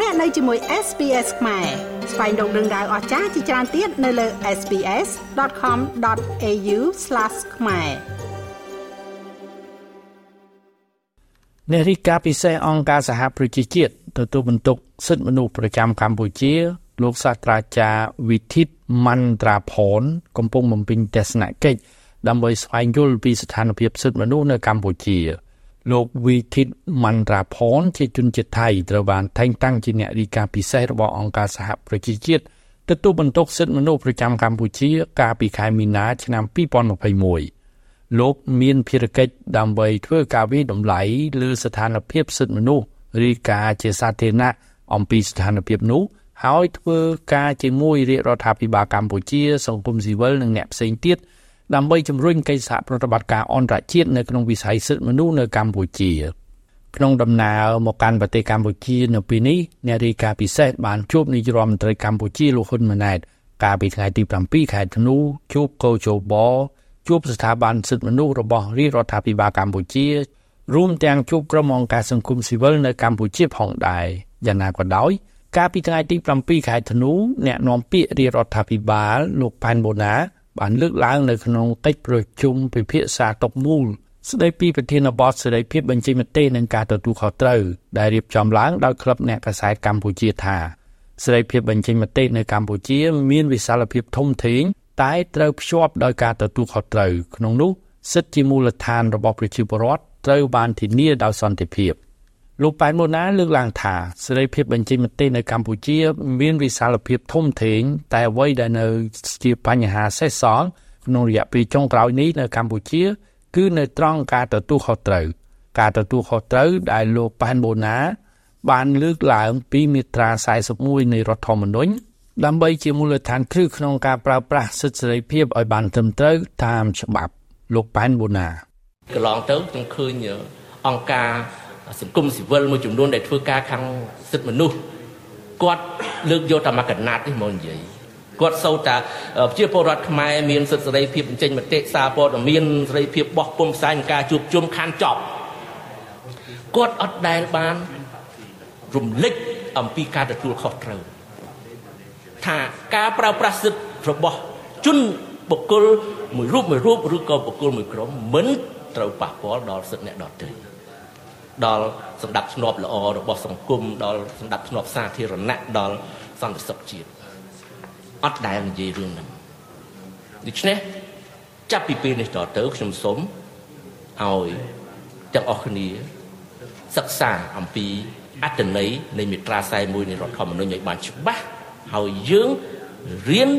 លោកអ្នកនៅជាមួយ SPS ខ្មែរស្វែងរកដឹងដៅអស្ចារ្យជាច្រើនទៀតនៅលើ SPS.com.au/ ខ្មែរនារីកាពិសេសអង្គការសហប្រជាជាតិទទួលបន្ទុកសិទ្ធិមនុស្សប្រចាំកម្ពុជា លោកសាស្ត្រាចារ្យវិធិតមន្ត្រាផនកំពុងបំពេញទស្សនកិច្ចដើម្បីស្វែងយល់ពីស្ថានភាពសិទ្ធិមនុស្សនៅកម្ពុជា លោកវីធិតមន្ត្រាផនជាជនជាតិថៃត្រូវបានតែងតាំងជាអ្នករាយការណ៍ពិសេសរបស់អង្គការសហប្រជាជាតិទទួលបន្ទុកសិទ្ធិមនុស្សប្រចាំកម្ពុជា កាលពីខែមីនាឆ្នាំ2021លោកមានភារកិច្ចដើម្បីធ្វើការវិតម្លៃលើស្ថានភាពសិទ្ធិមនុស្សរាយការណ៍ជាសាធារណៈអំពីស្ថានភាពនោះហើយធ្វើការជាមួយរាជរដ្ឋាភិបាលកម្ពុជា សង្គមស៊ីវិលនិងអ្នកផ្សេងទៀតដើ ម្បីជំរុញកិច្ចសហប្រតិបត្តិការអន្តរជាតិនៅក្នុងវិស័យសិទ្ធិមនុស្សនៅកម្ពុជាក្នុងដំណើរមកកាន់ប្រទេសកម្ពុជានៅពេលនេះអ្នករាយការណ៍ពិសេសបានជួបនាយរដ្ឋមន្ត្រីកម្ពុជាលោកហ៊ុនម៉ាណែតកាលពីថ្ងៃទី7ខែធ្នូជួបកោជបជួបស្ថាប័នសិទ្ធិមនុស្សរបស់រាជរដ្ឋាភិបាលកម្ពុជា រួមទាំងជួបក្រុមអង្គការសង្គមស៊ីវិលនៅកម្ពុជាផងដែរយ៉ាងណាក៏ដោយកាលពីថ្ងៃទី7ខែធ្នូអ្នកនាំពាក្យរាជរដ្ឋាភិបាលលោកប៉ែនបូណា បានលើកឡើងនៅក្នុងកិច្ចប្រជុំពិភាក្សាតុមូលស្ដីពីប្រធានបទសេរីភាពបញ្ចេញមតិនិងការទទួលខុសត្រូវដែលរៀបចំឡើងដោយក្លឹបអ្នកកាសែតកម្ពុជាថាសេរីភាពបញ្ចេញមតិនៅកម្ពុជាមានវិសាលភាពធំធេងតែត្រូវភ្ជាប់ដោយការទទួលខុសត្រូវក្នុងនោះសិទ្ធិជាមូលដ្ឋានរបស់ប្រជាពលរដ្ឋត្រូវបានធានាដោយសន្តិភាព លោកប៉ែនម៉ូណាលើកឡើងថាសេរីភាពបញ្ចេញមតិនៅកម្ពុជា មានវិសាលភាពធំធេងតែអ្វីដែលនៅជាបញ្ហាសេសសល់ក្នុងរយៈពេលចុងក្រោយនេះនៅកម្ពុជា គឺនៅត្រង់ការទទួលខុសត្រូវការទទួលខុសត្រូវដែលលោកប៉ែនម៉ូណា បានលើកឡើងពីមាត្រា41នៃរដ្ឋធម្មនុញ្ញដើម្បីជាមូលដ្ឋានគ្រឹះក្នុងការប្រើប្រាស់សិទ្ធិសេរីភាពឲ្យបានត្រឹមត្រូវតាមច្បាប់លោកប៉ែនបូណាកន្លងទៅខ្ញុំឃើញអង្គការ សង្គមស៊ីវិលមួយចំនួនដែលធ្វើការខាងសិទ្ធិមនុស្សគាត់លើកយកតែមកកណាត់នេះមកនិយាយគាត់សូត្រថាប្រជាពលរដ្ឋខ្មែរមានសិទ្ធិសេរីភាពបញ្ចេញមតិសារព័ត៌មានសេរីភាពបោះពុម្ពផ្សាយនិងការជួបជុំខានចប់គាត់អត់ដែលបានរំលឹកអំពីការទទួលខុសត្រូវថាការប្រើប្រាស់សិទ្ធិរបស់ជនបុគ្គលមួយរូបមួយរូបឬក៏បុគ្គលមួយក្រុមមិនត្រូវប៉ះពាល់ដល់សិទ្ធិអ្នកដទៃ ដល់សម្ដាប់ធ្នាប់ល្អរបស់សង្គមដល់សម្ដាប់ធ្នាប់សាធារណៈដល់សន្តិសុខជាតិអត់ដែលនិយាយរឿងហ្នឹងដូច្នេះចាប់ពីពេលនេះតទៅខ្ញុំសូមឲ្យទាំងអស់គ្នាសិក្សាអំពីអត្តន័យនៃមាត្រា41នៃរដ្ឋធម្មនុញ្ញឲ្យបានច្បាស់ហើយយើងរៀន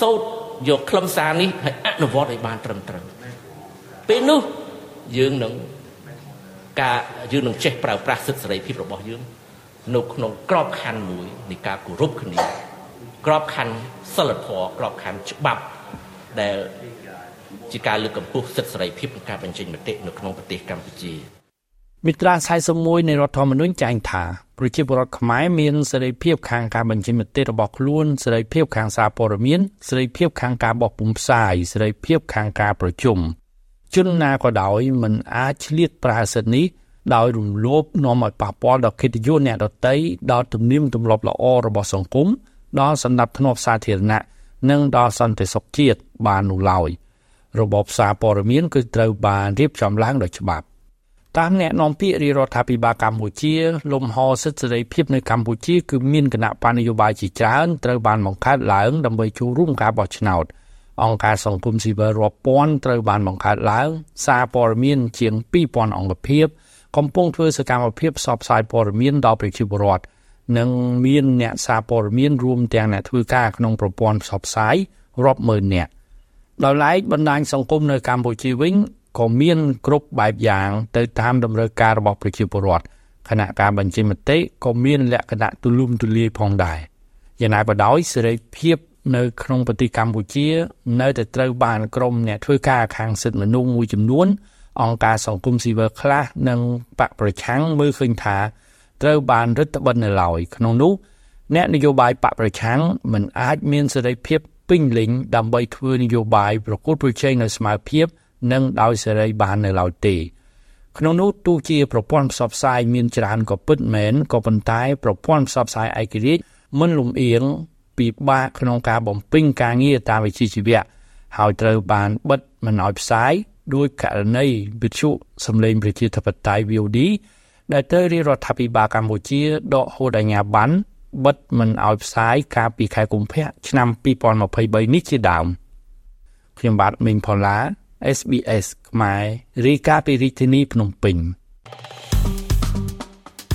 សូត្រយកខ្លឹមសារនេះឲ្យអនុវត្តឲ្យបានត្រឹមត្រូវពេលនោះយើងនឹង ការយើងនឹងចេះប្រើប្រាស់សិទ្ធិសេរីភាពរបស់យើង នៅក្នុងក្របខ័ណ្ឌមួយនៃការគោរពគ្នាក្របខ័ណ្ឌសិលធម៌ក្របខ័ណ្ឌច្បាប់ដែលជាការលើកកម្ពស់សិទ្ធិសេរីភាពនិងការបញ្ចេញមតិនៅក្នុងប្រទេសកម្ពុជាមាត្រា41នៃរដ្ឋធម្មនុញ្ញចែងថាប្រជាពលរដ្ឋខ្មែរមានសេរីភាពខាងការបញ្ចេញមតិរបស់ខ្លួនសេរីភាពខាងសារព័ត៌មានសេរីភាពខាងការបោះពុម្ពផ្សាយសេរីភាពខាងការប្រជុំ ជនណាក៏ដោយមិនអាចឆ្លៀតប្រើសិទ្ធិនេះដោយរំលោភនាំឲ្យប៉ះពាល់ដល់កិត្តិយសអ្នកដទៃដល់ទំនៀមទម្លាប់ល្អរបស់សង្គមដល់សន្តិភាពសាធារណៈនិងដល់សន្តិសុខជាតិបាននោះឡើយរបបសារព័ត៌មានគឺត្រូវបានរៀបចំឡើងដោយច្បាប់តាមអ្នកនាំពាក្យរាជរដ្ឋាភិបាលកម្ពុជា លំហសិទ្ធិសេរីភាពនៅកម្ពុជាគឺមានគណៈបញ្ញយោបាយជាច្រើនត្រូវបានបង្កើតឡើងដើម្បីចូលរួមការបោះឆ្នោត អង្គការសង្គមស៊ីវិលរាប់ពាន់ត្រូវបានបង្កើតឡើង សារព័ត៌មានជាង2000អង្គភាពកំពុងធ្វើសកម្មភាពផ្សព្វផ្សាយព័ត៌មានដល់ប្រជាពលរដ្ឋនិងមានអ្នកសារព័ត៌មានរួមទាំងអ្នកធ្វើការក្នុងប្រព័ន្ធផ្សព្វផ្សាយរាប់ម៉ឺននាក់ដោយឡែកបណ្ដាញសង្គមនៅកម្ពុជាវិញក៏មានគ្រប់បែបយ៉ាង ទៅតាមតម្រូវការរបស់ប្រជាពលរដ្ឋគណៈការបញ្ចេញមតិក៏មានលក្ខណៈទូលំទូលាយផងដែរយ៉ាងណាក៏ដោយសេរីភាព នៅក្នុងប្រទេសកម្ពុជា នៅតែត្រូវបានក្រមអ្នកធ្វើការខាងសិទ្ធិមនុស្សមួយចំនួន អង្គការសង្គមស៊ីវិលខ្លះនិងបកប្រឆាំងមើលឃើញថាត្រូវបានរឹតបន្តឹងនៅឡើយក្នុងនោះអ្នកនយោបាយបកប្រឆាំងមិនអាចមានសេរីភាពពេញលេញដើម្បីធ្វើនយោបាយប្រកួតប្រជែងនៅស្មើភាព និងដោយសេរីបាននៅឡើយទេក្នុងនោះទោះជាប្រព័ន្ធផ្សព្វផ្សាយមានច្រើនក៏ពិតមែនក៏ប៉ុន្តែប្រព័ន្ធផ្សព្វផ្សាយឯករាជ្យមិនលំអៀង ពិបាកក្នុងការបំពេញការងារតាមវិជ្ជាជីវៈហើយត្រូវបានបិទមិនឲ្យផ្សាយដោយករណីវិទ្យុសម្លេងប្រជាធិបតេយ្យ VOD ដែលទៅរាជរដ្ឋាភិបាលកម្ពុជាដកហូតអាជ្ញាប័ណ្ណបិទមិនឲ្យផ្សាយកាលពីខែកុម្ភៈឆ្នាំ2023នេះជាដើមខ្ញុំបាទមេងផល្លា SBS ខ្មែររាយការណ៍ពីរាជធានីភ្នំពេញ